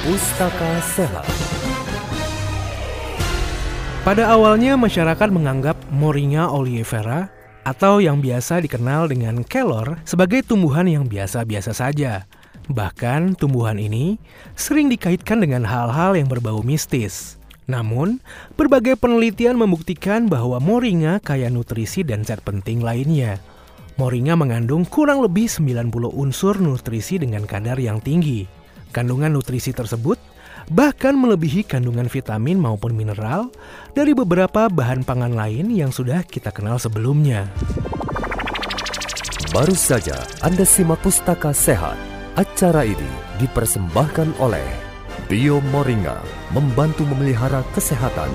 Pustaka Sehat. Pada awalnya masyarakat menganggap Moringa oleifera atau yang biasa dikenal dengan kelor sebagai tumbuhan yang biasa-biasa saja. Bahkan tumbuhan ini sering dikaitkan dengan hal-hal yang berbau mistis. Namun, berbagai penelitian membuktikan bahwa moringa kaya nutrisi dan zat penting lainnya. Moringa mengandung kurang lebih 90 unsur nutrisi dengan kadar yang tinggi. Kandungan nutrisi tersebut bahkan melebihi kandungan vitamin maupun mineral dari beberapa bahan pangan lain yang sudah kita kenal sebelumnya. Baru saja Anda simak Pustaka Sehat. Acara ini dipersembahkan oleh Bio Moringa, membantu memelihara kesehatan